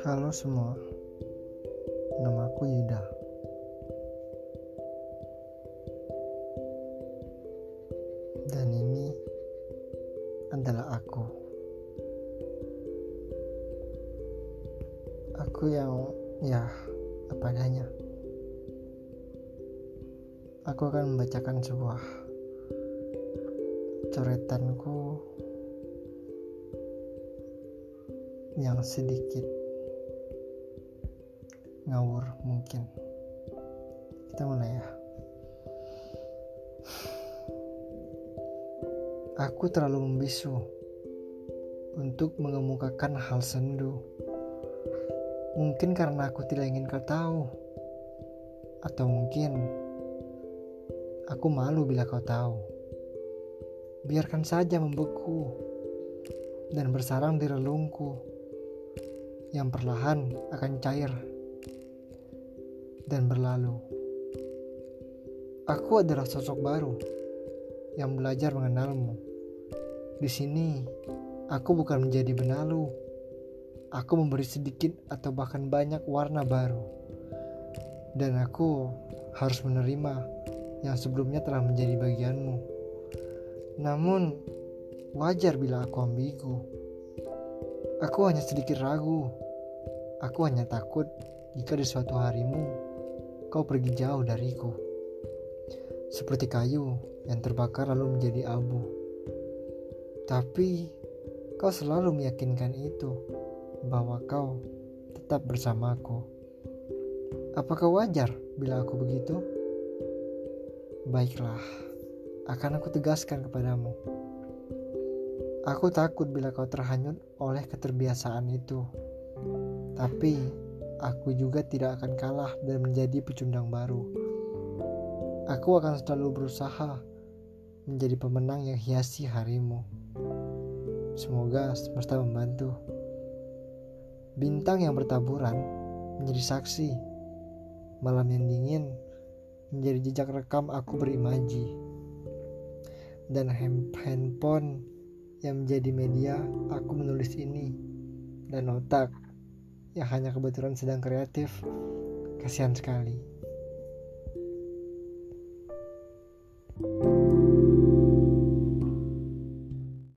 Halo semua, nama aku Yuda. Dan ini adalah aku. Aku yang ya apa adanya. Aku akan membacakan sebuah coretanku yang sedikit ngawur mungkin. Kita mulai ya. Aku terlalu membisu untuk mengemukakan hal sendu. Mungkin karena aku tidak ingin kau tahu. Atau mungkin aku malu bila kau tahu. Biarkan saja membeku dan bersarang di relungku. Yang perlahan akan cair dan berlalu. Aku adalah sosok baru yang belajar mengenalmu. Di sini, aku bukan menjadi benalu. Aku memberi sedikit atau bahkan banyak warna baru. Dan aku harus menerima yang sebelumnya telah menjadi bagianmu. Namun, wajar bila aku ambigu. Aku hanya sedikit ragu. Aku hanya takut jika di suatu harimu kau pergi jauh dariku. Seperti kayu yang terbakar lalu menjadi abu. Tapi kau selalu meyakinkan itu bahwa kau tetap bersamaku. Apakah wajar bila aku begitu? Baiklah, akan aku tegaskan kepadamu. Aku takut bila kau terhanyut oleh keterbiasaan itu. Tapi aku juga tidak akan kalah dan menjadi pecundang baru. Aku akan selalu berusaha menjadi pemenang yang hiasi harimu. Semoga semesta membantu. Bintang yang bertaburan menjadi saksi. Malam yang dingin menjadi jejak rekam aku berimaji. Dan handphone yang menjadi media aku menulis ini dan otak yang hanya kebetulan sedang kreatif. Kasihan sekali